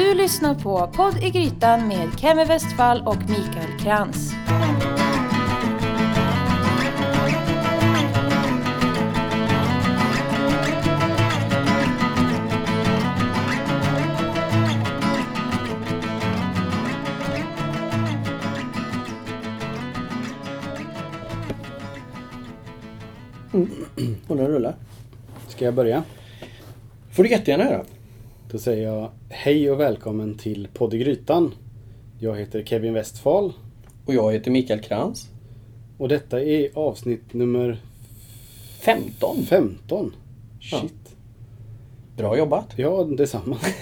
Du lyssnar på Podd i Grytan med Kemi Westfall och Mikael Krantz. Och den rullar. Ska jag börja? får du jättegärna göra. Då säger jag hej och välkommen till Podd i Grytan. Jag heter Kevin Westfall Och jag heter Mikael Krantz. och detta är avsnitt nummer 15. 15. Ja. Shit. Bra jobbat. Ja, detsamma.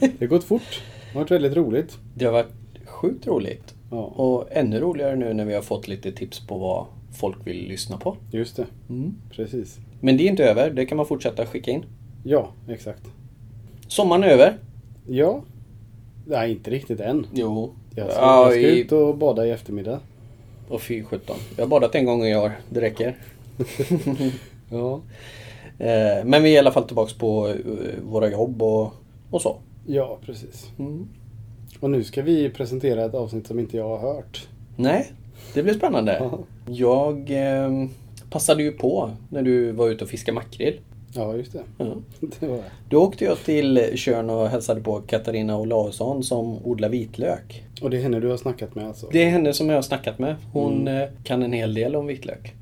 det har gått fort. Det har varit väldigt roligt. Det har varit sjukt roligt. Ja, Och ännu roligare nu när vi har fått lite tips på vad folk vill lyssna på. just det. Precis. Men det är inte över. Det kan man fortsätta skicka in. Ja, exakt. Sommaren är över. Ja. Nej, inte riktigt än. Jo. Jag ska, Ja, jag ska i... ut och bada i eftermiddag. Och fy sjutton. Jag har badat en gång i år. Det räcker. Ja. Eh, Men vi är i alla fall tillbaks på eh, våra jobb och, och så. Ja, precis. Mm. Och nu ska vi presentera ett avsnitt som inte jag har hört. Nej, det blir spännande. Ja. Jag eh, passade ju på när du var ute och fiskade makrill. Ja, just det. Ja. Det var det. Då åkte jag till Tjörn och hälsade på Katarina Olausson som odlar vitlök. Och det är henne du har snackat med alltså? Det är henne som jag har snackat med. Hon Mm. eh, kan en hel del om vitlök.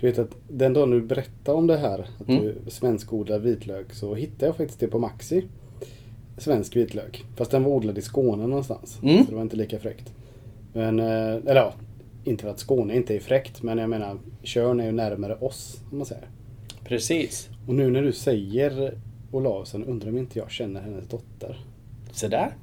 Du vet att den dagen du berättade om det här, att Mm. du svenskodlar vitlök, så hittade jag faktiskt det på Maxi. Svensk vitlök. Fast den var odlad i Skåne någonstans. Mm. Så det var inte lika fräckt. Men, eh, eller ja, inte för att Skåne inte är fräckt, men jag menar, Tjörn är ju närmare oss, om man säger. Precis. Och nu när du säger Olausson, undrar om inte jag känner hennes dotter. Så där.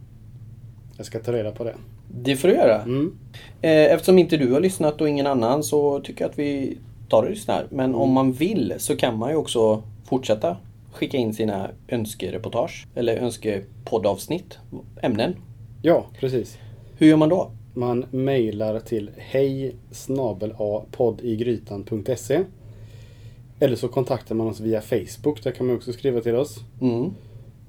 Jag ska ta reda på det. Det får du göra. Mm. Eh, Eftersom inte du har lyssnat och ingen annan så tycker jag att vi tar och lyssnar. Men om man vill så kan man ju också fortsätta skicka in sina önskereportage eller önskepoddavsnitt, ämnen. Ja, precis. Hur gör man då? Man mejlar till hej poddigrytan.se Eller så kontaktar man oss via Facebook. Där kan man också skriva till oss. Mm.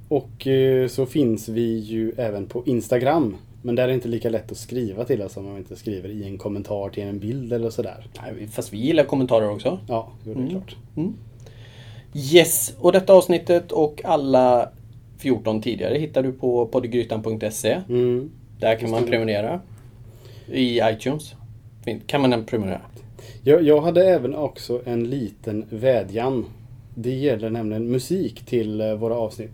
Och eh, så finns vi ju även på Instagram. Men där är det inte lika lätt att skriva till oss om man inte skriver i en kommentar till en bild eller sådär. Nej, Fast vi gillar kommentarer också. Ja, jo, det är Mm. klart. Yes, och detta avsnittet och alla 14 tidigare hittar du på poddgrytan.se. Mm. Där kan man prenumerera. I iTunes. Kan man prenumerera. Jag, jag hade även också en liten vädjan. Det gäller nämligen musik till eh, våra avsnitt.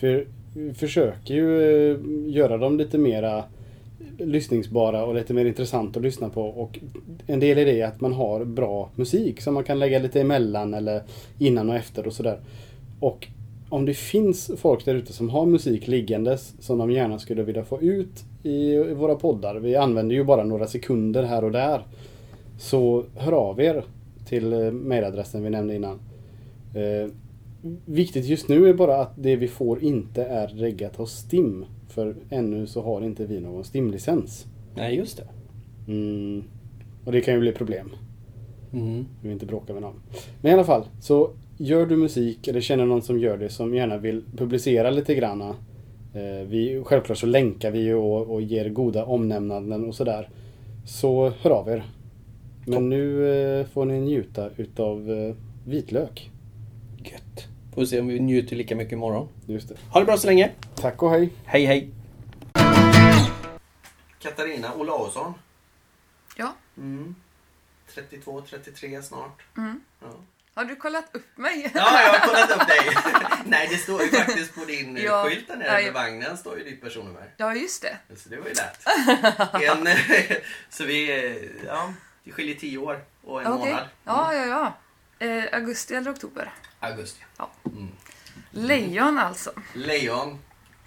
För vi försöker ju eh, göra dem lite mera lyssningsbara och lite mer intressant att lyssna på. Och en del i det är att man har bra musik som man kan lägga lite emellan eller innan och efter och sådär. Och om det finns folk där ute som har musik liggandes som de gärna skulle vilja få ut i våra poddar. Vi använder ju bara några sekunder här och där. Så hör av er till eh, mejladressen vi nämnde innan. Eh, viktigt just nu är bara att det vi får inte är reggat hos STIM. För ännu så har inte vi någon STIM-licens. Nej, just det. Mm. Och det kan ju bli problem. Mm. Vi vill inte bråka med någon. Men i alla fall, så gör du musik eller känner någon som gör det som gärna vill publicera lite granna. Eh, vi, självklart så länkar vi ju och, och ger goda omnämnanden och sådär. Så hör av er. Men nu eh, får ni njuta utav eh, vitlök. Gött. Får se om vi njuter lika mycket imorgon. Just det. Ha det bra så länge. Tack och hej. Hej hej. Katarina Olausson. Ja. Mm. 32, 33 snart. Ja. Har du kollat upp mig? ja, jag har kollat upp dig. Nej, det står ju faktiskt på din eh, Ja. skylt där nere Nej. vid vagnen står ju ditt personnummer. Ja, just det. Så det var ju lätt. En, så vi, ja, det skiljer 10 år och en Okej. månad. Ja, ja, ja. Eh, augusti eller oktober. Augusti. Ja. Mm. Lejon alltså. Lejon.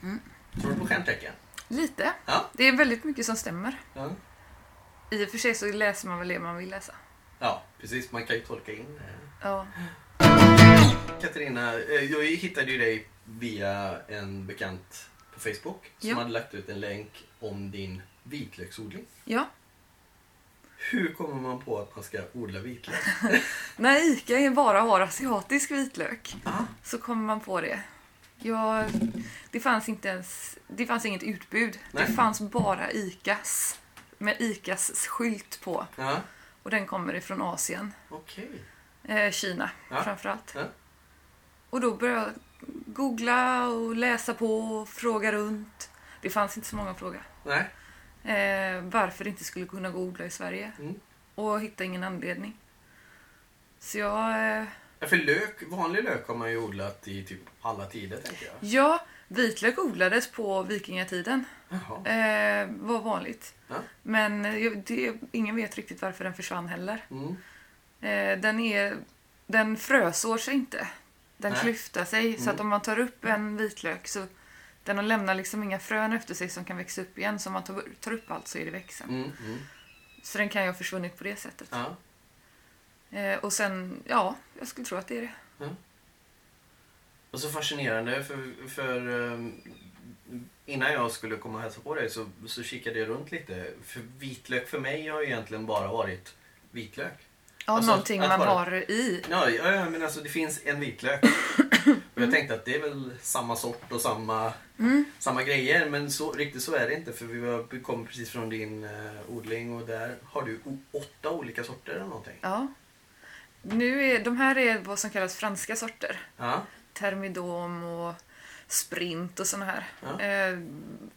Mm. Tror du på stjärntecken? Lite. Ja. Det är väldigt mycket som stämmer. ja. I och för sig så läser man väl det man vill läsa. Ja, precis. Man kan ju tolka in. eh. Ja. Katarina, eh, jag hittade ju dig via en bekant på Facebook som Ja. hade lagt ut en länk om din vitlöksodling. Ja. Hur kommer man på att man ska odla vitlök? När ICA bara har asiatisk vitlök Ja. så kommer man på det. Jag, det fanns inte ens, det fanns inget utbud. Nej. Det fanns bara ICAs. Med ICAs skylt på. Ja, Och den kommer ifrån Asien. okej. Eh, Kina Ja. framförallt. Ja. Och då började jag googla och läsa på och fråga runt. Det fanns inte så många att fråga. Nej. Eh, varför det inte skulle kunna gå att odla i Sverige. Mm. Och hitta ingen anledning. Så jag... Eh, Ja, för lök, vanlig lök har man ju odlat i typ alla tider tänker jag. ja, vitlök odlades på vikingatiden. Eh, var vanligt. Ja. Men eh, det, ingen vet riktigt varför den försvann heller. Mm. Eh, den, är, den frösår sig inte. Den Nej. klyftar sig. Så Mm. att om man tar upp en vitlök så den lämnar liksom inga frön efter sig som kan växa upp igen. Så om man tar, tar upp allt så är det växen. Mm. Mm. Så den kan ju ha försvunnit på det sättet. Ja. Eh, och sen, ja, jag skulle tro att det är det. Och så fascinerande för, för um, innan jag skulle komma och hälsa på dig så, så kikade jag runt lite. För vitlök för mig har ju egentligen bara varit vitlök. Ja, Alltså, någonting man vara- har i. Ja, ja, men alltså det finns en vitlök. Och jag tänkte att det är väl samma sort och samma, Mm. samma grejer. Men så, riktigt så är det inte. För vi, var, vi kom precis från din eh, odling och där har du åtta olika sorter eller någonting. Ja. Nu är, de här är vad som kallas franska sorter. Ja. Termidom och sprint och såna här. Ja. Eh,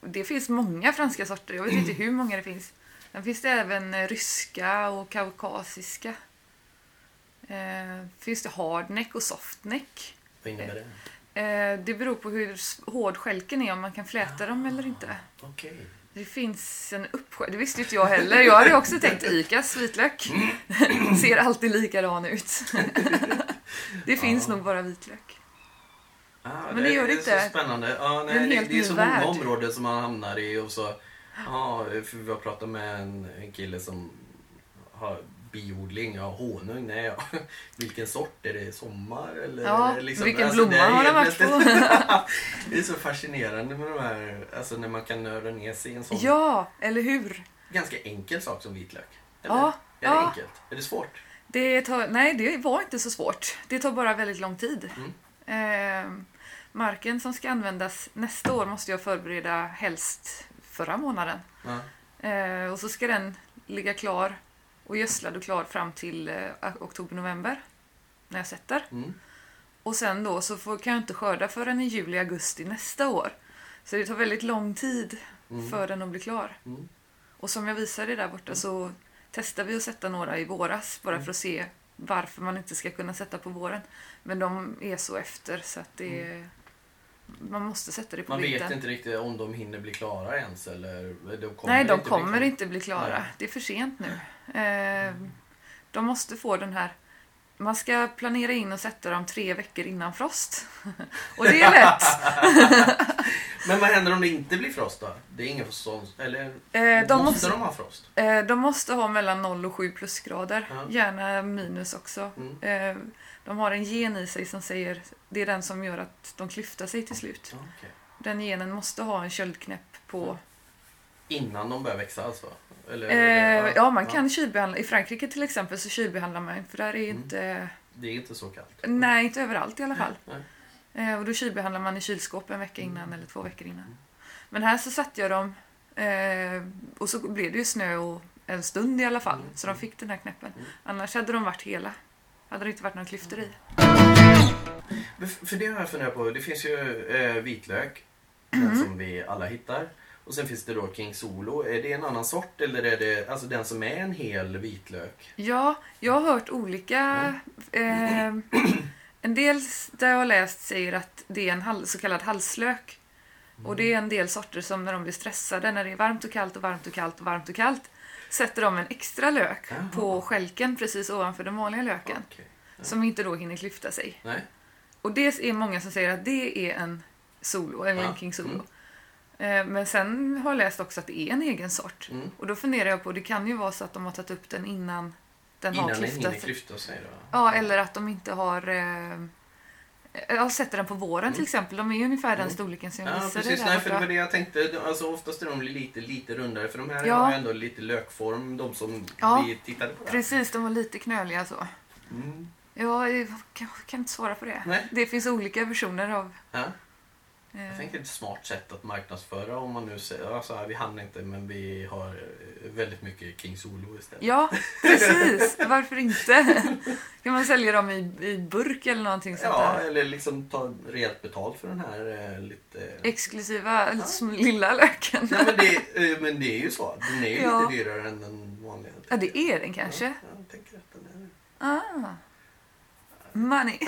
det finns många franska sorter. Jag vet inte hur många det finns. Sen finns det även eh, ryska och kaukasiska. Eh, finns det hardneck och softneck. Vad innebär det? Eh, det beror på hur hård skälken är, om man kan fläta dem eller inte. Okej. Det finns en uppskär... Det visste inte jag heller. Jag hade också tänkt Icas vitlök. Ser alltid likadan ut. det finns Ja. nog bara vitlök. Ah, Men det gör det är inte. så spännande. Ja, nej, Det är en det, helt det är så många områden som man hamnar i. Och så, ja, för vi har pratat med en, en kille som har biodling. Ja, honung. Nej, ja. Vilken sort? Är det sommar? Eller Ja, det liksom, vilken det blomma har den helt varit på? det är så fascinerande med de här, alltså när man kan nörda ner sig i en sån Ja, eller hur? ganska enkel sak som vitlök. Eller? Ja, Är det ja. enkelt? Är det svårt? Det tar, nej, det var inte så svårt. Det tar bara väldigt lång tid. Eh, marken som ska användas nästa år måste jag förbereda helst förra månaden. Ja. Eh, och så ska den ligga klar och gödslad och klar fram till eh, oktober-november. När jag sätter. Mm. Och sen då så får, kan jag inte skörda förrän i juli-augusti nästa år. Så det tar väldigt lång tid Mm. för den att bli klar. Mm. Och som jag visade där borta så testade vi att sätta några i våras bara för att se varför man inte ska kunna sätta på våren. Men de är så efter så att det är, Man måste sätta det på Man vet vintern. inte riktigt om de hinner bli klara ens eller? De Nej, de inte bli kommer klara. inte bli klara. Det är för sent nu. Eh, de måste få den här... Man ska planera in och sätta dem tre veckor innan frost. och det är lätt. Men vad händer om det inte blir frost då? Det är ingen sån... Eller Eh, de, måste, måste, de ha frost? eh, de måste ha mellan 0 och 7 plusgrader. Ja. Gärna minus också. Mm. Eh, de har en gen i sig som säger... Det är den som gör att de klyftar sig till slut. Okej. Den genen måste ha en köldknäpp på... Innan de börjar växa alltså? Eller, Eh, ja, man kan kylbehandla. I Frankrike till exempel så kylbehandlar man för där är Mm. inte... Det är inte så kallt? Nej, inte överallt i alla fall. Eh, och då kylbehandlar man i kylskåp en vecka innan eller två veckor innan. Men här så satte jag dem eh, och så blev det ju snö och en stund i alla fall. Mm. Så de fick den här knäppen. Mm. Annars hade de varit hela. Hade det inte varit några klyftor i. F- För det har jag funderat på. Det finns ju eh, vitlök. Den Mm. som vi alla hittar. Och sen finns det då King Solo. Är det en annan sort eller är det alltså den som är en hel vitlök? Ja, jag har hört olika... Eh, en del där jag har läst säger att det är en hal- så kallad halslök. Och det är en del sorter som när de blir stressade, när det är varmt och kallt och varmt och kallt och varmt och kallt, sätter de en extra lök Jaha. på skälken precis ovanför den vanliga löken. Okej. Som inte då hinner klyfta sig. Nej. Och det är många som säger att det är en solo, eller en Ja, King Solo. mm. Eh, Men sen har jag läst också att det är en egen sort. Mm. Och då funderar jag på, det kan ju vara så att de har tagit upp den innan den Innan har klyftat sig. klyfta sig då? Ja, eller att de inte har... Eh, jag sätter den på våren till exempel. De är ju ungefär den Mm. storleken som jag Ja, visade precis. där Nej, för det var det jag tänkte. Alltså, oftast är de lite, lite rundare. För de här Ja. har ju ändå lite lökform, de som Ja, vi tittade på. Där. Precis, de var lite knöliga så. Mm. Jag kan, kan inte svara på det. Nej. Det finns olika versioner av, Ja. Jag Eh, tänker ett smart sätt att marknadsföra om man nu säger alltså, vi hann inte men vi har eh, väldigt mycket King Solo istället. Ja, precis. Varför inte? Kan man sälja dem i, i burk eller någonting sånt Ja, där? eller liksom ta rejält betalt för den här eh, lite... Exklusiva, som lilla löken. Nej, men, det, men det är ju så. Den är ju Ja. lite dyrare än den vanliga. Ja, det är den kanske. Ja, jag tänker att den är... Ah. Money.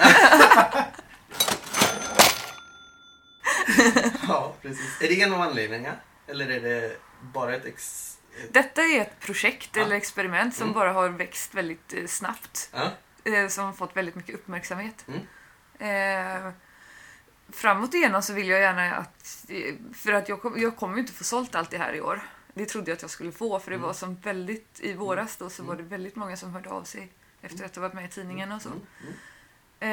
Ja, precis. Är det en av anledningarna? Eller är det bara ett ex... ett- Detta är ett projekt Ja. eller experiment som Mm. bara har växt väldigt eh, snabbt. Ja? Eh, som har fått väldigt mycket uppmärksamhet. Mm. Eh, framåt igenom så vill jag gärna att... För att jag, kom, jag kommer ju inte få sålt allt det här i år. Det trodde jag att jag skulle få för det Mm. var som väldigt... I våras då så Mm. var det väldigt många som hörde av sig efter att ha varit med i tidningen och så. Eh,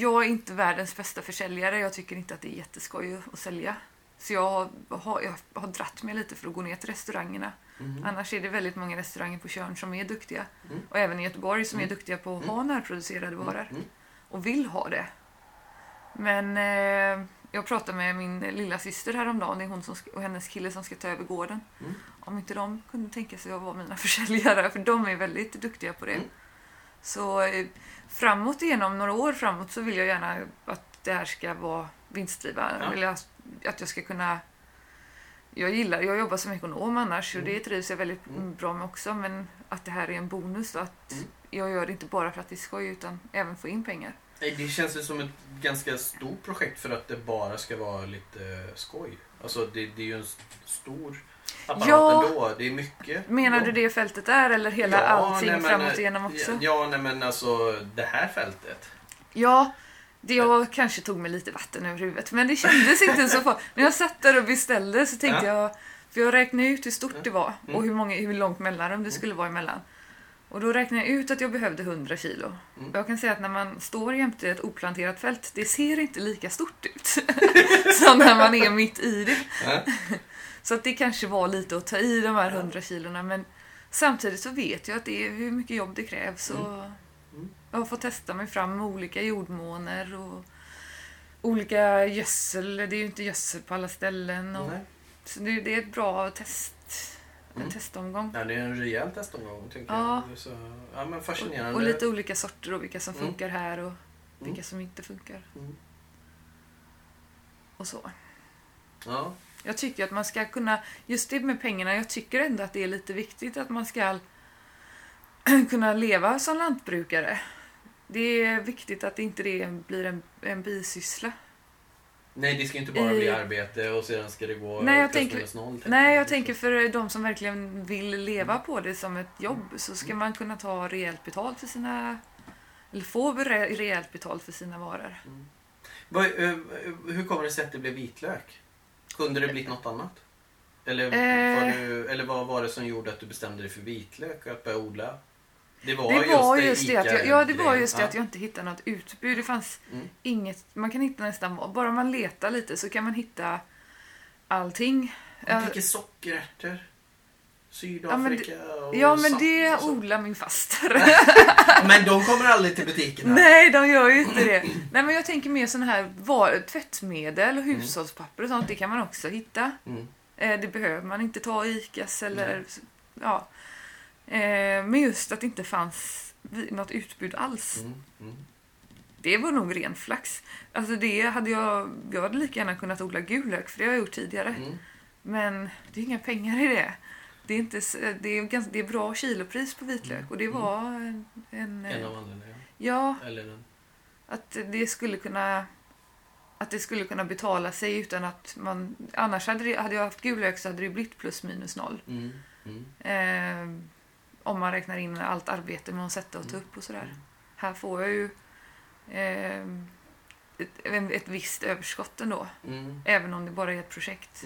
jag är inte världens bästa försäljare. Jag tycker inte att det är jätteskoj att sälja. Så jag har, jag har dratt mig lite för att gå ner till restaurangerna. Mm. Annars är det väldigt många restauranger på Tjörn som är duktiga. Mm. Och även i Göteborg som är Mm. duktiga på att Mm. ha närproducerade varor. Mm. Och vill ha det. Men eh, jag pratade med min lilla syster häromdagen. Det är hon som och hennes kille som ska ta över gården. Mm. Om inte de kunde tänka sig att vara mina försäljare. För de är väldigt duktiga på det. Så eh, framåt igenom några år framåt så vill jag gärna att det här ska vara vinstdrivande. Ja. Jag, att jag ska kunna... Jag gillar, jag jobbar som ekonom annars och Mm. det trivs jag väldigt Mm. bra med också. Men att det här är en bonus då, att Mm. jag gör det inte bara för att det är skoj utan även få in pengar. Det känns ju som ett ganska stort projekt för att det bara ska vara lite skoj. Alltså det, det är ju en st- stor apparat Ja. ändå. Det är mycket. Menar Ja. du det fältet är eller hela allting nej, men, framåt eh, igenom också? Ja, nej men alltså det här fältet. Ja, det jag kanske tog mig lite vatten över huvudet. Men det kändes inte så farligt. När jag satt där och beställde så tänkte jag... För jag räknade ut hur stort det var och Mm. hur, många, hur långt mellanrum det skulle vara emellan. Och då räknade jag ut att jag behövde 100 kilo. Mm. Och jag kan säga att när man står jämte ett oplanterat fält, det ser inte lika stort ut. som när man är mitt i det. Så att det kanske var lite att ta i de här 100 kilorna. Men samtidigt så vet jag att det är hur mycket jobb det krävs. Och Mm. Jag har fått testa mig fram med olika jordmåner och olika gödsel. Det är ju inte gödsel på alla ställen. Och, Nej. så det, det är ett bra test, en Mm. testomgång. Ja, det är en rejäl testomgång tycker Ja. jag. Så, ja, men Och, fascinerande. och lite olika sorter och vilka som Mm. funkar här och vilka Mm. som inte funkar. Mm. Och så. Ja. Jag tycker att man ska kunna, just det med pengarna, jag tycker ändå att det är lite viktigt att man ska kunna leva som lantbrukare. Det är viktigt att inte det blir en, en bisyssla. Nej, det ska inte bara I- bli arbete och sedan ska det gå Nej, jag tänker- noll. Nej, jag tänker för de som verkligen vill leva på det som ett jobb så ska Mm. man kunna ta rejält betalt för sina... Eller få re- rejält betalt för sina varor. Vad, eh, hur kommer det sig att det blev vitlök? Kunde det blivit något annat? Eller, Eh. var du, eller vad var det som gjorde att du bestämde dig för vitlök och att börja odla? Det var, Det var just just det att jag, ja, det var just det att jag inte hittade något utbud. Det fanns Mm. inget, man kan hitta nästan bara man letar lite så kan man hitta allting. Man tänker sockerärtor. Ja, Sydafrika och ja men det odlar min faster. Men de kommer aldrig till butikerna. Nej, de gör ju inte det. Nej, men jag tänker mer sådana här var, tvättmedel och hushållspapper och sånt. Det kan man också hitta. Mm. Eh, det behöver man inte ta i Icas eller... Ja. Eh, men just att det inte fanns något utbud alls. Mm. Mm. Det var nog ren flax. Alltså det hade jag... Jag hade lika gärna kunnat odla gul lök, för det har jag gjort tidigare. Mm. Men det är inga pengar i det. Det är, inte, det är, ganska, det är bra kilopris på vitlök och det Mm. var en... en, En av anledningarna. ja, Eller en... att det skulle kunna att det skulle kunna betala sig utan att man... Annars hade, det, hade jag haft gul lök så hade det blivit plus minus noll. Mm. Mm. Eh, om man räknar in allt arbete med att sätta och ta upp och sådär. Mm. Här får jag ju eh, ett, ett visst överskott ändå. Mm. Även om det bara är ett projekt.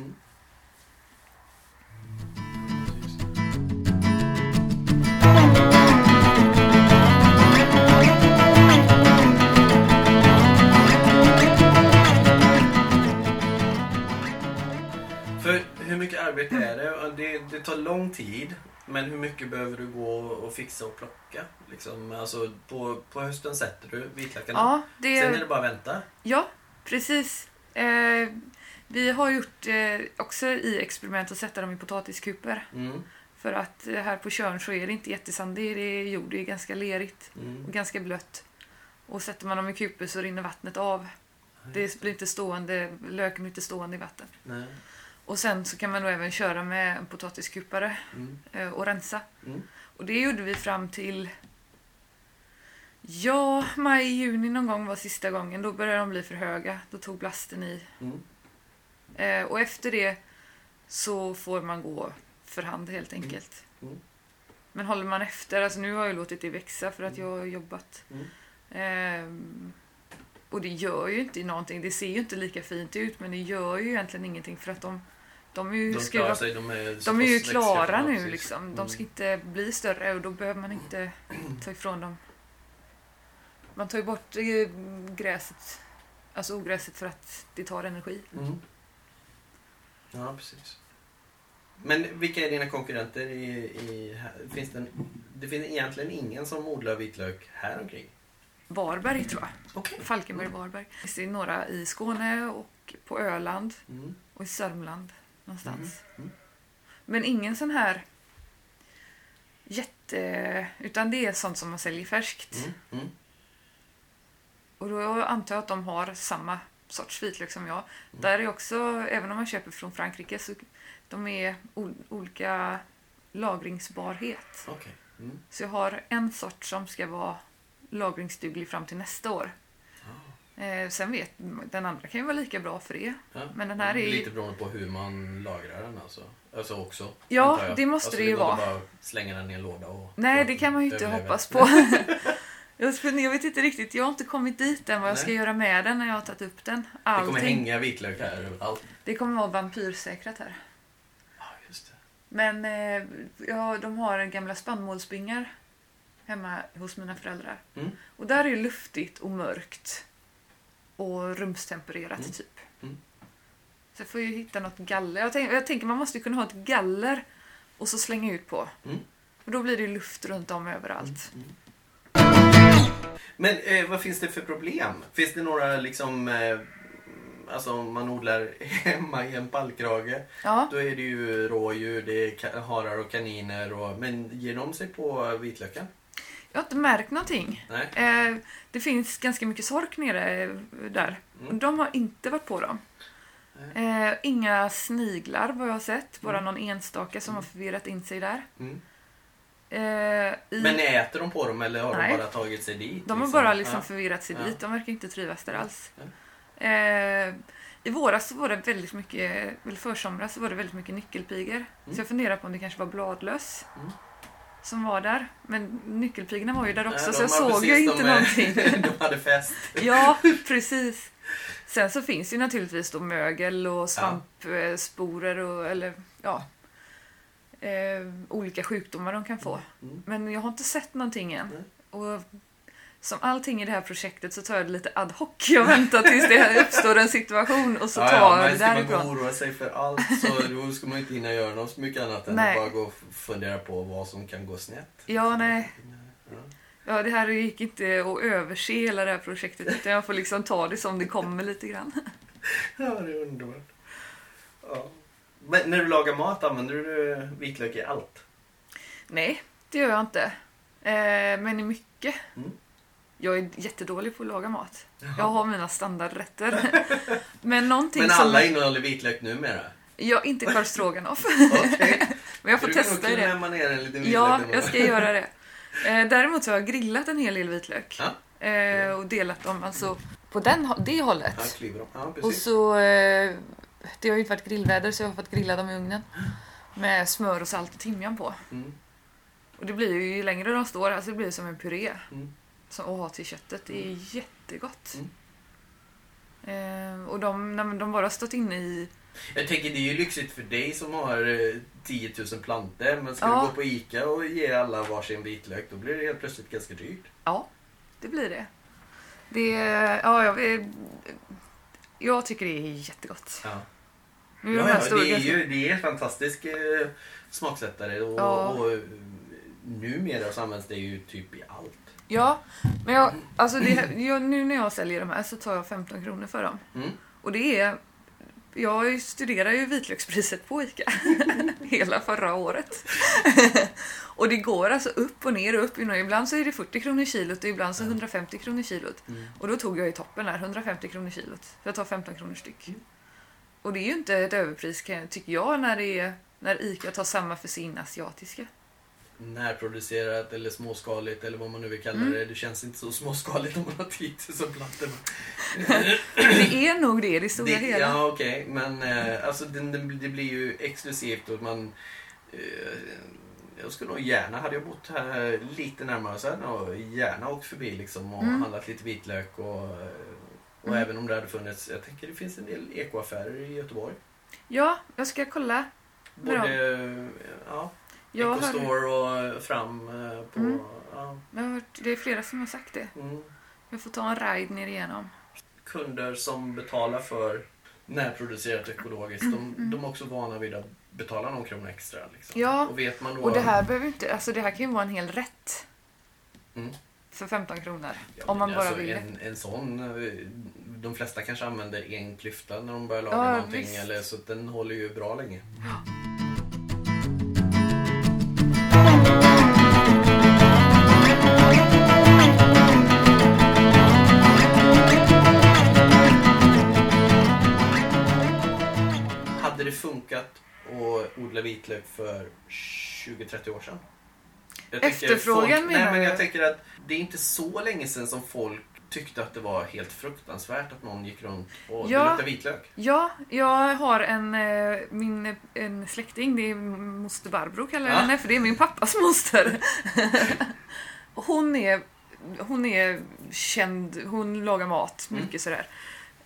Arbete är det? Det? Det tar lång tid. Men hur mycket behöver du gå och fixa och plocka? Liksom, alltså, på, på hösten sätter du vitlökarna. Ja, det, Sen är det bara att vänta. ja, precis. Eh, Vi har gjort eh, också i experiment att sätta dem i potatiskuper. Mm. För att eh, här på Tjörn så är det inte jättesandigt, det är jord, det är ganska lerigt Mm. och ganska blött. Och sätter man dem i kuper så rinner vattnet av. Det blir inte stående, löken blir inte stående i vatten. Nej. Och sen så kan man då även köra med en potatiskupare Mm. eh, och rensa. Mm. Och det gjorde vi fram till Ja, maj, juni någon gång var sista gången. Då började de bli för höga. Då tog blasten i. Mm. Eh, och efter det så får man gå för hand helt enkelt. Mm. Men håller man efter, alltså nu har jag låtit det växa för att jag har jobbat. Mm. Ehm, och det gör ju inte någonting. Det ser ju inte lika fint ut men det gör ju egentligen ingenting för att de, de är ju De ska sig, de är, de är ju klara nu precis. liksom. De Mm. ska inte bli större och då behöver man inte ta ifrån dem. Man tar ju bort eh, gräset, alltså ogräset för att det tar energi. Mm. Ja, precis. Men vilka är dina konkurrenter i... i? Finns det, en, det finns egentligen ingen som odlar vitlök här omkring? Varberg tror jag. Okej. Falkenberg, Varberg. Det är några i Skåne och på Öland Mm. och i Sörmland någonstans. Mm. Mm. Men ingen sån här jätte... Utan det är sånt som man säljer färskt. Mm. Mm. Och då antar jag att de har samma sorts vitlök som jag. Mm. Där är också, även om man köper från Frankrike, så de är ol- olika lagringsbarhet. Okej. Mm. Så jag har en sort som ska vara lagringsduglig fram till nästa år. Eh, sen vet den andra kan ju vara lika bra för det. Ja. Men den här är ju- Lite beroende på hur man lagrar den alltså. Alltså också. Ja, det måste alltså, det ju vara. bara slänga den i en låda och... Nej, det kan man ju inte hoppas på. jag, vet inte riktigt, jag har inte kommit dit än vad jag ska Nej. göra med den när jag har tagit upp den. Det Allting. kommer hänga vitlök här överallt. det kommer vara vampyrsäkrat här. Ja, just det. Men eh, ja, de har gamla spannmålsbyngar hemma hos mina föräldrar. Mm. Och där är det luftigt och mörkt. Och rumstempererat Mm. typ. Mm. Så jag får ju hitta något galler. Jag, tänk, jag tänker man måste ju kunna ha ett galler och så slänga ut på. Mm. Och då blir det luft runt om överallt. Men eh, vad finns det för problem? Finns det några liksom... Eh, alltså om man odlar hemma i en pallkrage. Ja, Då är det ju rådjur, det är harar och kaniner. Och, men ger de sig på vitlöken? Jag har inte märkt någonting. Eh, det finns ganska mycket sork nere eh, där. Mm. De har inte varit på dem. Eh, inga sniglar vad jag har sett. Bara någon enstaka som har förvirrat in sig där. Mm. Eh, i, Men äter de på dem eller har Nej. de bara tagit sig dit? de har bara liksom Ja. förvirrat sig Ja. dit. De verkar inte trivas där alls. Ja. Eh, I våras så var det väldigt mycket, eller försomras så var det väldigt mycket nyckelpigor. Så jag funderar på om det kanske var bladlöss. Mm. Som var där. Men nyckelpigorna var ju där också Nej, så jag såg ju inte de, någonting. de hade fest. Ja, precis. Sen så finns ju naturligtvis då mögel och svampsporer och eller ja, eh, olika sjukdomar de kan få. Mm. Men jag har inte sett någonting än. Nej. Och som allting i det här projektet så tar jag det lite ad hoc. Jag väntar tills det uppstår en situation och så tar ja, jag ja, det men ska man gå och därifrån. oroa sig för allt så då ska man inte hinna göra något så mycket annat än Nej. att bara gå och fundera på vad som kan gå snett. Ja, nej. Ja. Ja, det här gick inte att överse hela det här projektet utan jag får liksom ta det som det kommer lite grann. Ja, det är underbart. Ja. Men när du lagar mat, använder du vitlök i allt? Nej, det gör jag inte. Eh, men i mycket. Mm. Jag är jättedålig på att laga mat. Jag har mina standardrätter. men någonting Men som... alla innehåller vitlök numera? Ja, inte korv stroganoff. Okej. men jag får Du kan testa det. klämma ner en liten vitlök. Ja, jag ska göra det. Eh, däremot så har jag grillat en hel del vitlök. Ja. Eh, och delat dem alltså på den, det hållet. Ja, Och så, eh, det har ju inte varit grillväder så jag har fått grilla dem i ugnen. Med smör och salt och timjan på. Mm. Och det blir ju, ju längre de står, alltså det blir som en puré. Mm. Som att ha till köttet. Det är jättegott. Mm. Eh, och de, nej, de bara stått inne i... Jag tänker det är ju lyxigt för dig som har eh, 10 000 planter men ska Ja. du gå på ICA och ge alla varsin vitlök då blir det helt plötsligt ganska dyrt. Ja, det blir det. Det, ja, jag, jag tycker det är jättegott. Ja. Nu är Ja, de ja, det är ju det är fantastisk eh, smaksättare och, Ja. och eh, numera så används det ju typ i allt. Ja, men jag, alltså det, jag, nu när jag säljer de här så tar jag 15 kronor för dem. Mm. Och det är Jag studerar ju vitlökspriset på ICA hela förra året. och det går alltså upp och ner och upp. Ibland så är det 40 kronor kilot och ibland så 150 kronor kilot. Mm. Och då tog jag i toppen där, 150 kronor kilot. Jag tar 15 kronor styck. Och det är ju inte ett överpris tycker jag när, det är, när ICA tar samma för sin asiatiska. Närproducerat eller småskaligt eller vad man nu vill kalla Mm. det. Det känns inte så småskaligt om man har 10 000 plattor. Det är nog det i det stora Det, hela. ja, okej. Men eh, alltså, det, det, blir ju exklusivt och man... Eh, jag skulle nog gärna, hade jag bott här lite närmare så hade jag gärna åkt förbi liksom och Mm. handlat lite vitlök och, eh, och Mm. även om det hade funnits, jag tänker det finns en del ekoaffärer i Göteborg. Ja, jag ska kolla. Både ja, Jag Ecostore och Fram eh, på... Mm. Ja, jag har hört, det är flera som har sagt det. mm. Jag får ta en ride ner igenom. Kunder som betalar för närproducerat ekologiskt, de, de är också vana vid att betala någon krona extra. Liksom. Ja, och vet man då... Och det här behöver inte, alltså det här kan ju vara en hel rätt. Mm. För 15 kronor. Ja, om man bara alltså, vill en, en sån, eh, de flesta kanske använder en klyfta när de börjar laga Ja, någonting. visst. Eller, så den håller ju bra länge. Hade det funkat att odla vitlök för 20-30 år sedan? Jag Efterfrågan folk, menar nej, men jag tänker att det är inte så länge sedan som folk tyckte att det var helt fruktansvärt att någon gick runt och Ja. luktade vitlök. Ja, jag har en, eh, min, en släkting, det är moster Barbro kallar jag Ja. henne, för det är min pappas moster. hon, är, hon är känd, hon lagar mat, Mm. mycket sådär.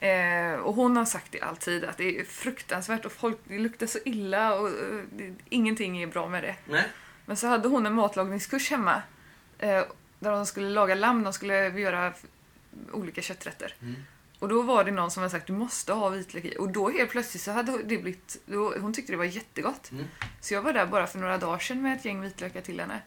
Eh, och hon har sagt det alltid, att det är fruktansvärt och folk, det luktar så illa och eh, det, ingenting är bra med det. Nej. Men så hade hon en matlagningskurs hemma. Eh, där de skulle laga lamm, de skulle göra olika kötträtter. Mm. Och då var det någon som hade sagt du måste ha vitlök i. Och då helt plötsligt så hade det blivit, då, hon tyckte det var jättegott. Mm. Så jag var där bara för några dagar sedan med ett gäng vitlökar till henne.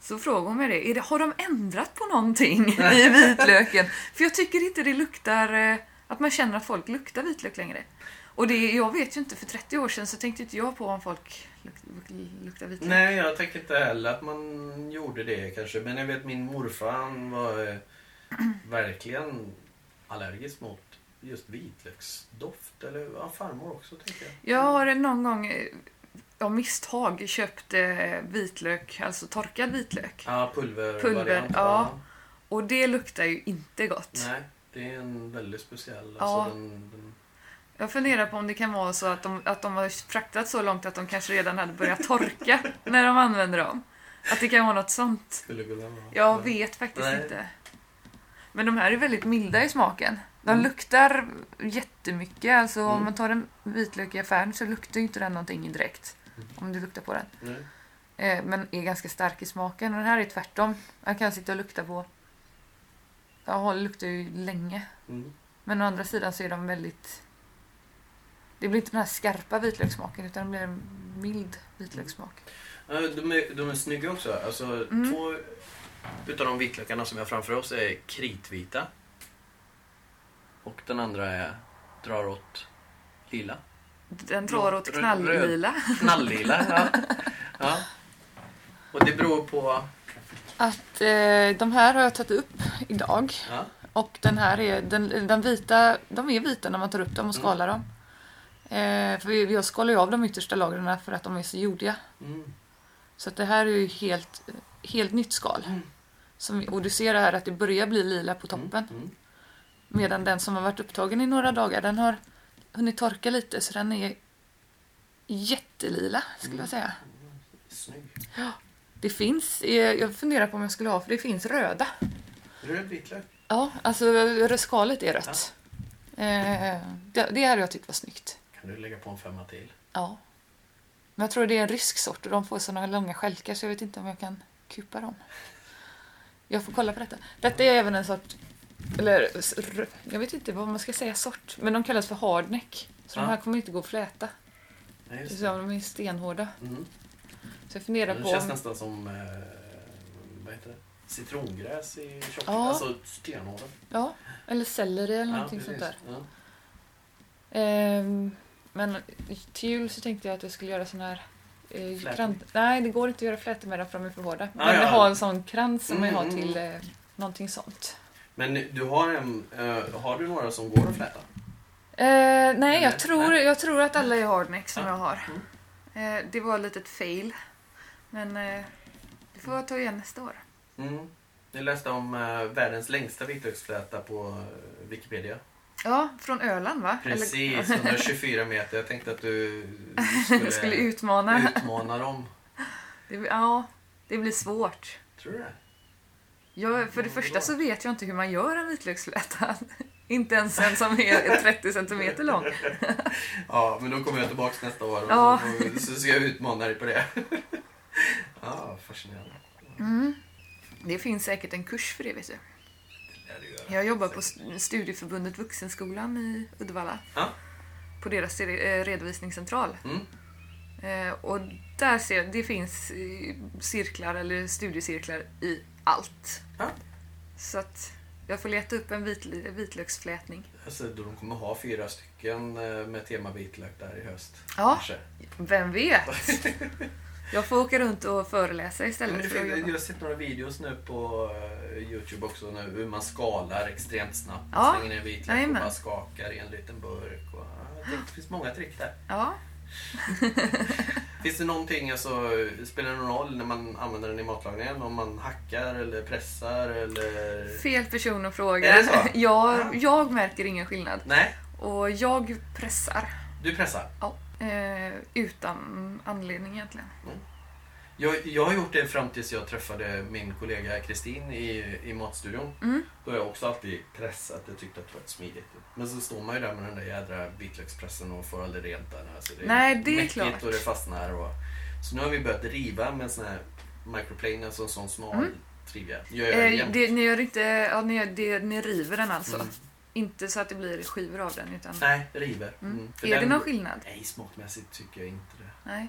Så frågade hon mig det, det har de ändrat på någonting i vitlöken? För jag tycker inte det luktar, eh, att man känner att folk luktar vitlök längre. Och det, jag vet ju inte, för 30 år sedan så tänkte inte jag på om folk luk, luk, luktar vitlök. Nej, jag tänker inte heller att man gjorde det kanske. Men jag vet min morfar han var eh, verkligen allergisk mot just vitlöksdoft. Eller ja, farmor också tänker jag. Jag har någon gång eh, av misstag köpt eh, vitlök, alltså torkad vitlök. Ja, pulver. Pulver, ja. Och det luktar ju inte gott. Nej, det är en väldigt speciell. Ja. Alltså, den, den, Jag funderar på om det kan vara så att de, att de har fraktat så långt att de kanske redan hade börjat torka när de använder dem. Att det kan vara något sånt. skulle kunna vara. Jag vet faktiskt Nej. inte. Men de här är väldigt milda i smaken. De Mm. luktar jättemycket. Alltså om Mm. man tar en vitlök i affären så luktar inte den någonting direkt. Mm. Om du luktar på den. Nej. Eh, men är ganska stark i smaken. Och den här är tvärtom. Jag kan sitta och lukta på... Ja, det luktar ju länge. Mm. Men å andra sidan så är de väldigt... Det blir inte den här skarpa vitlökssmaken utan det blir en mild vitlökssmak. De, är, de är snygga också. Alltså, Mm. Två utav de vitlökarna som vi har framför oss är kritvita. Och den andra är drar åt lila. Den drar åt knalllila. Knalllila, ja. ja. Och det beror på... Att eh, de här har jag tagit upp idag. Ja. Och den här är, den, den vita, de är vita när man tar upp dem och skalar dem. Eh, för vi- jag skalar ju av de yttersta lagren för att de är så jordiga. Mm. Så att det här är ju helt, helt nytt skal. Mm. Som, och du ser här att det börjar bli lila på toppen. Mm. Medan den som har varit upptagen i några dagar, den har hunnit torka lite så den är jättelila skulle Mm. jag säga. Snygg. Det finns, eh, jag funderar på om jag skulle ha, för det finns röda. Röd vitlök. Ja, alltså skalet är rött. Eh, det, det hade jag tyckt var snyggt. Kan du lägga på en femma till? Ja. Men jag tror det är en rysk sort och de får såna långa stjälkar så jag vet inte om jag kan kupa dem. Jag får kolla på detta. Detta är även en sort, eller jag vet inte vad man ska säga sort, men de kallas för hardneck. Så Ja. de här kommer inte gå att fläta. Nej, Det just så de är stenhårda. Mm. Så jag funderar Det på känns om... nästan som eh, vad heter det? citrongräs i tjock. Ja. Alltså stenhårda. Ja, eller selleri eller Ja, någonting sånt precis. där. Ja. Ehm, men till jul så tänkte jag att jag skulle göra sån här eh, krans. Nej, det går inte att göra flätor med dem för de är för hårda. Ah, men ja. ha en sån krans som man Mm, har mm. till eh, någonting sånt. Men du har en... eh, har du några som går att fläta? Eh, nej, jag tror, jag tror att alla är hardneck som Ja. jag har. Eh, det var ett litet fail. Men eh, det får jag ta igen nästa år. Mm. Jag läste om eh, världens längsta vitlöksfläta på eh, Wikipedia. Ja, från Öland va? Precis, Eller, 124 meter. Jag tänkte att du skulle, skulle utmana. utmana dem. Det, ja, det blir svårt. Tror du det? Jag, för det Ja, första så vet jag inte hur man gör en vitlöksfläta. inte ens en som är 30 centimeter lång. Ja, men då kommer jag tillbaks nästa år och Ja. så ska jag utmana dig på det. Fascinerande. Mm. Det finns säkert en kurs för det vet du. Det. Jag jobbar på st- Studieförbundet Vuxenskolan i Uddevalla. Ja. På deras eh, redovisningscentral. Mm. Eh, och där ser jag, det finns eh, cirklar eller studiecirklar i allt. Ja. Så att jag får leta upp en vit, vitlöksflätning. Alltså, de kommer ha fyra stycken med tema vitlök där i höst. Ja, Kanske. vem vet? Jag får åka runt och föreläsa Men istället det för jag har sett några videos nu på eh, Youtube också nu, hur man skalar extremt snabbt. Ja. Slänger ner vitlök och bara skakar i en liten burk. Och, ja, det finns många trick där. Ja. Finns det någonting, alltså, spelar det någon roll när man använder den i matlagningen? Om man hackar eller pressar eller... Fel person att fråga. Är det så? Ja. Jag, jag märker ingen skillnad. Nej, Och jag pressar. du pressar. Ja. Eh, utan anledning egentligen. Jag, jag har gjort det fram tills jag träffade min kollega Kristin i, i matstudion. Mm. Då har jag också alltid pressat. Jag tyckte att det var smidigt. Men så står man ju där med den där jädra vitlökspressen och får aldrig rent den. Alltså det är Nej, det är klart. och det fastnar. Och, så nu har vi börjat riva med en sån här microplane, alltså en sån smal Mm. trivia. Gör jag Eh, det, ni, gör inte, ja, ni, det, ni river den alltså? Mm. Inte så att det blir skivor av den? Utan, Nej, river. Mm. Mm. Är det den- någon skillnad? Nej, smakmässigt tycker jag inte det. Nej.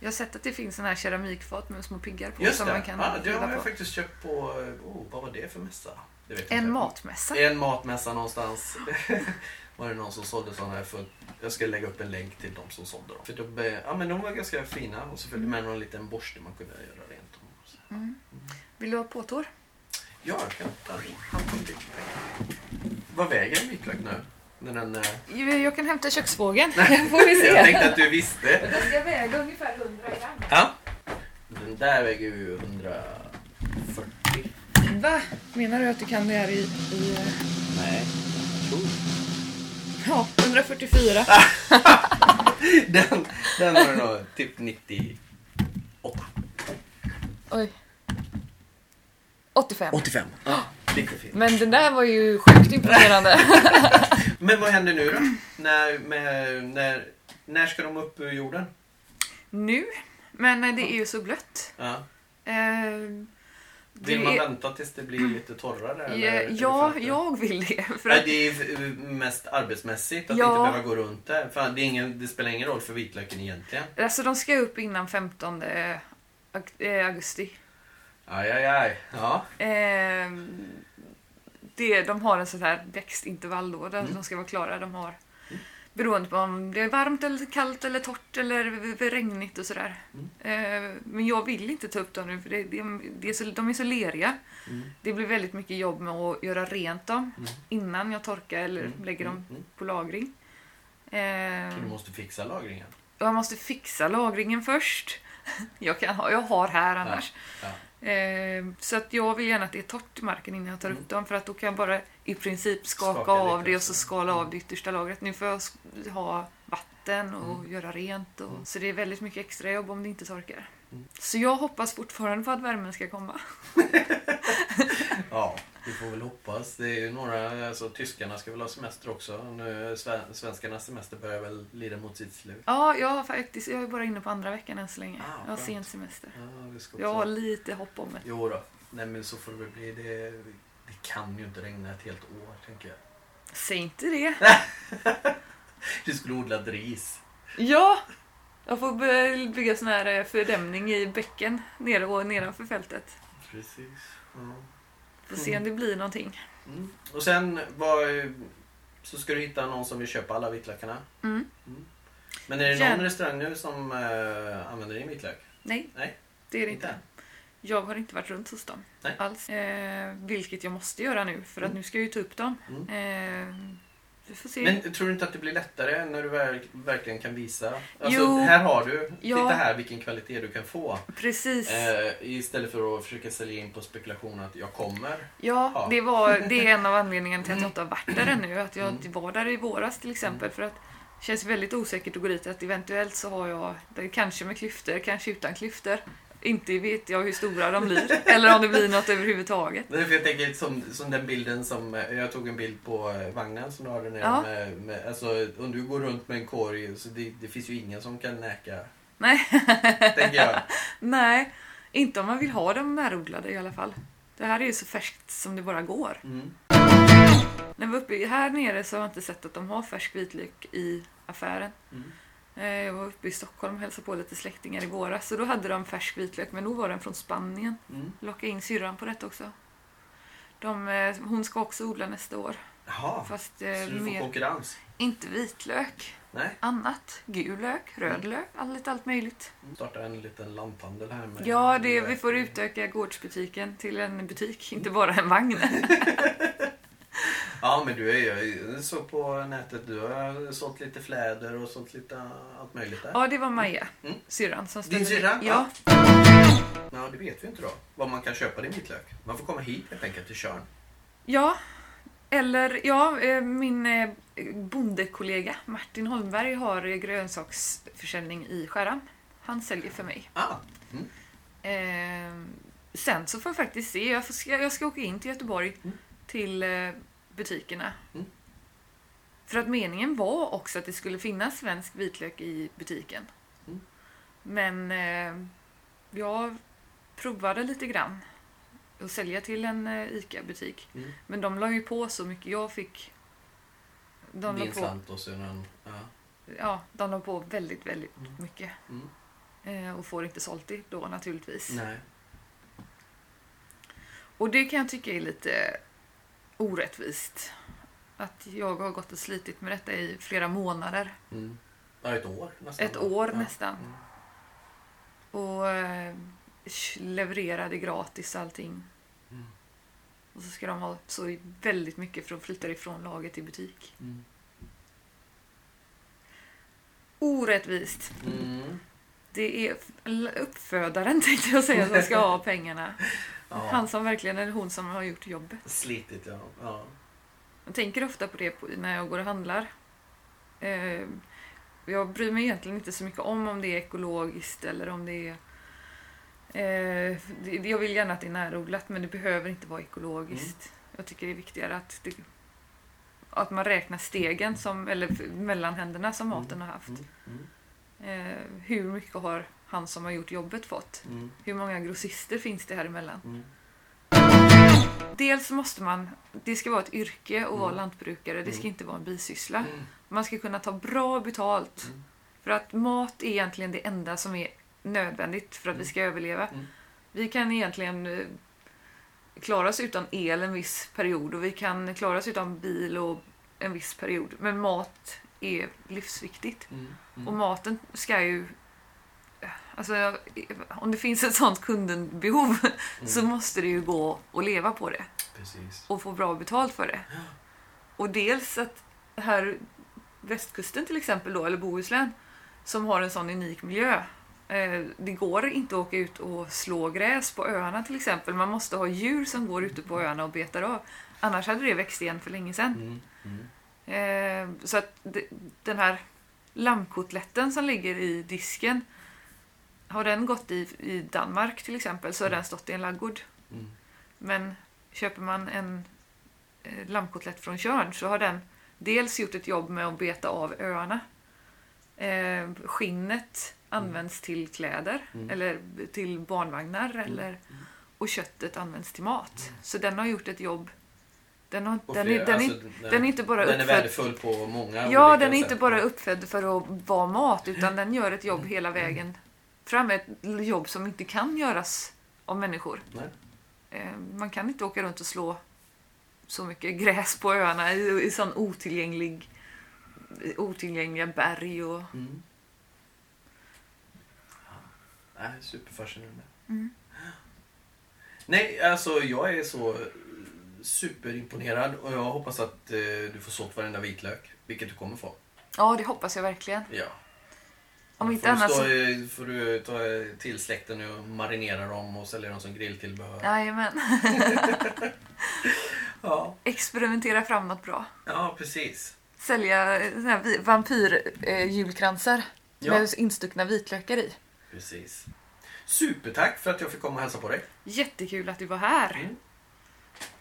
Jag har sett att det finns såna här keramikfat med små piggar på Just som det, man kan ja, det har jag på. faktiskt köpt på... Oh, vad var det för mässa? Det En matmässa? En matmässa någonstans. var det någon som sålde sådana här för jag ska lägga upp en länk till de som sålde dem. För de, ja, men de var ganska fina och så följde med någon liten borste man kunde göra rent så. Mm. Vill du ha påtår? Ja, jag kan ta den. Vad väger en vitlök nu? När den, eh, Jag jag kan hämta köksbågen. får vi jag se. tänkte att du visste. Den ska väga ungefär 100 gram. Ja. Den där väger ju 140. Va? Menar du att du kan det här i... i Nej, jag tror ja, 144. Den, den du nog typ 98. Oj. 85. 85. Ja, lite fint. Men den där var ju sjukt imponerande. Men vad händer nu då? När, med, när, när ska de upp ur jorden? nu. Men det är ju så blött. Ja. Eh, Vill man är- vänta tills det blir lite torrare? eller? Ja, Eller jag vill det. För att, det är mest arbetsmässigt att Ja. inte behöva gå runt där. För det, är ingen, det spelar ingen roll för vitlöken egentligen. alltså de ska upp innan 15 aug- eh, augusti. Aj, aj, aj. Ja. Eh, det, de har en sån här växtintervall då, där Mm. de ska vara klara. De har, beroende på om det är varmt eller kallt eller torrt eller regnigt och sådär. Mm. Eh, men jag vill inte ta upp dem nu för det, det, det är så, de är så leriga. Mm. Det blir väldigt mycket jobb med att göra rent dem Mm. innan jag torkar eller Mm, lägger dem mm, mm. på lagring. Eh, du måste fixa lagringen. jag måste fixa lagringen först. Jag, kan ha, jag har här annars. Ja. Eh, så att jag vill gärna att det är torrt i marken innan jag tar Mm. upp dem för att då kan jag bara i princip skaka, Skaka av det och så också. skala av Mm. det yttersta lagret. Nu får jag ha vatten och Mm. göra rent. Och, Mm. Så det är väldigt mycket extra jobb om det inte torkar. Mm. Så jag hoppas fortfarande på att värmen ska komma. Ja, vi får väl hoppas. Det är ju några, alltså tyskarna ska väl ha semester också. Nu, sve- svenskarnas semester börjar väl lida mot sitt slut. Ja, jag har faktiskt, jag är bara inne på andra veckan än så länge. Ah, jag har sen semester. Ja. Jag har lite hopp om det. Jo då. Nej men så får det väl bli. Det, det kan ju inte regna ett helt år, tänker jag. Säg inte det. Du skulle odla ris. Ja! Jag får by- bygga sån här eh, fördämning i bäcken nere och nedanför fältet. Precis. Ja. Får se om det blir någonting. Mm. Och sen, vad, så ska du hitta någon som vill köpa alla vitlökarna. Mm. Men är det någon Gärna. restaurang nu som eh, använder din vitlök? Nej, Nej, det är det inte inte. Jag har inte varit runt hos dem Nej. alls. Eh, vilket jag måste göra nu för att Mm. nu ska jag ju ta upp dem. Mm. Eh. Men tror du inte att det blir lättare när du verk, verkligen kan visa? Alltså, Jo. här har du. Ja. Titta här vilken kvalitet du kan få. Precis. Eh, istället för att försöka sälja in på spekulation att jag kommer. Ja, Ja. Det, var, det är en av anledningarna till att Mm. jag inte har varit där ännu. Att jag Mm. inte var där i våras till exempel. För att det känns väldigt osäkert att gå dit. Att eventuellt så har jag, kanske med klyftor, kanske utan klyftor. Inte vet jag hur stora de blir. eller om det blir något överhuvudtaget. Därför jag tänker som, som den bilden som, jag tog en bild på eh, vagnen som du har där nere. Ja. Med, med, alltså, om du går runt med en korg, så det, det finns ju ingen som kan näka. Nej. tänker jag. Nej, inte om man vill ha dem närodlade i alla fall. Det här är ju så färskt som det bara går. Mm. När vi var uppe här nere så har jag inte sett att de har färsk vitlök i affären. Mm. Eh, Jag var uppe i Stockholm och hälsade på lite släktingar i våras. Så då hade de färsk vitlök, men då var den från Spanien. Mm. Locka in syrran på detta också. De, eh, hon ska också odla nästa år. Jaha, Fast eh, så du får mer, konkurrens? inte vitlök. Nej. Annat. Gul lök, röd lök, allt, allt möjligt. Starta en liten lanthandel här med... Ja, det, vi får utöka gårdsbutiken till en butik, inte bara en vagn. Ja, men du är ju så på nätet. Du har sålt lite fläder och sålt lite allt möjligt där. Ja, det var Maja, Mm. syrran som Din ställde- syrra? Ja. Ja, det vet vi inte då. Var man kan köpa din vitlök. Man får komma hit helt enkelt till Tjörn. Ja, eller ja, eh, min eh, bondekollega Martin Holmberg har eh, grönsaksförsäljning i Skärhamn. Han säljer för mig. Ah, mm. Eh, sen så får jag faktiskt se. Jag, får, ska, jag ska åka in till Göteborg Mm. till butikerna. Mm. För att meningen var också att det skulle finnas svensk vitlök i butiken. Mm. Men eh, jag provade lite grann att sälja till en eh, ICA-butik. Mm. Men de la ju på så mycket. Jag fick... De Din på, slant och sedan... Ja. ja, de la på väldigt, väldigt Mm. mycket. Mm. Eh, och får inte sålt det då naturligtvis. Nej. Och det kan jag tycka är lite orättvist. Att jag har gått och slitit med detta i flera månader. Mm. Ja, ett år nästan. Ett år ja. nästan. Mm. Och eh, levererade gratis allting. Mm. Och så ska de ha så väldigt mycket för att flytta ifrån laget i butik. Mm. Orättvist. Mm. Det är uppfödaren tänkte jag säga som ska ha pengarna. Ja. Han som verkligen, eller hon som har gjort jobbet. Slitit, ja. ja. Jag tänker ofta på det när jag går och handlar. Eh, jag bryr mig egentligen inte så mycket om om det är ekologiskt eller om det är... Eh, jag vill gärna att det är närodlat men det behöver inte vara ekologiskt. Jag tycker det är viktigare att, det, att man räknar stegen som, eller mellanhänderna som maten har haft. Mm. Mm. Eh, hur mycket har han som har gjort jobbet fått? Mm. Hur många grossister finns det här emellan? Mm. Dels måste man, det ska vara ett yrke att vara Mm. lantbrukare, det ska Mm. inte vara en bisyssla. Mm. Man ska kunna ta bra betalt. För att mat är egentligen det enda som är nödvändigt för att vi ska överleva. Vi kan egentligen eh, klara oss utan el en viss period och vi kan klara oss utan bil och en viss period. Men mat är livsviktigt. Mm. Mm. Och maten ska ju... Alltså, om det finns ett sånt kundenbehov så måste det ju gå att leva på det Precis. och få bra betalt för det. Och dels att här västkusten till exempel då, eller Bohuslän, som har en sån unik miljö. Eh, det går inte att åka ut och slå gräs på öarna till exempel. Man måste ha djur som går ute på öarna och betar av. Annars hade det växt igen för länge sedan. Mm. Mm. Eh, så att den här lammkotletten som ligger i disken, har den gått i, i Danmark till exempel så har den stått i en laggård. Mm. Men köper man en eh, lammkotlett från Tjörn så har den dels gjort ett jobb med att beta av öarna. Eh, skinnet används till kläder Mm. eller till barnvagnar eller, och köttet används till mat. Så den har gjort ett jobb. Den, har, den, är, den, alltså, är, den är inte bara den är uppfödd värdefull på många Ja, den är inte sätt. bara uppfödd för att vara mat utan den gör ett jobb hela vägen fram. Ett jobb som inte kan göras av människor. Nej. Eh, Man kan inte åka runt och slå så mycket gräs på öarna i, i sån otillgänglig otillgängliga berg och Mm. Ja, superfascinerande. Mm. Nej, alltså jag är så superimponerad och jag hoppas att eh, du får sålt varenda vitlök. Vilket du kommer få. ja, det hoppas jag verkligen. Ja. Om inte får stå, så... eh, får du ta till släkten nu och marinera dem och sälja dem som grilltillbehör. Jajamän. Ja, Experimentera fram något bra. ja precis. Sälja eh, vampyr-julkransar Ja. med instuckna vitlökar i. precis. Supertack för att jag fick komma och hälsa på dig. Jättekul att du var här. Mm.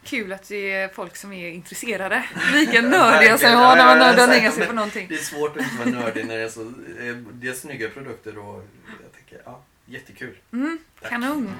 Kul att det är folk som är intresserade. Lika nördiga som jag var när man nördar ner sig på någonting. Det är svårt att inte vara nördig när det är så eh, det är snygga produkter och jag tänker, ja, jättekul. Mm, Tack. kanon.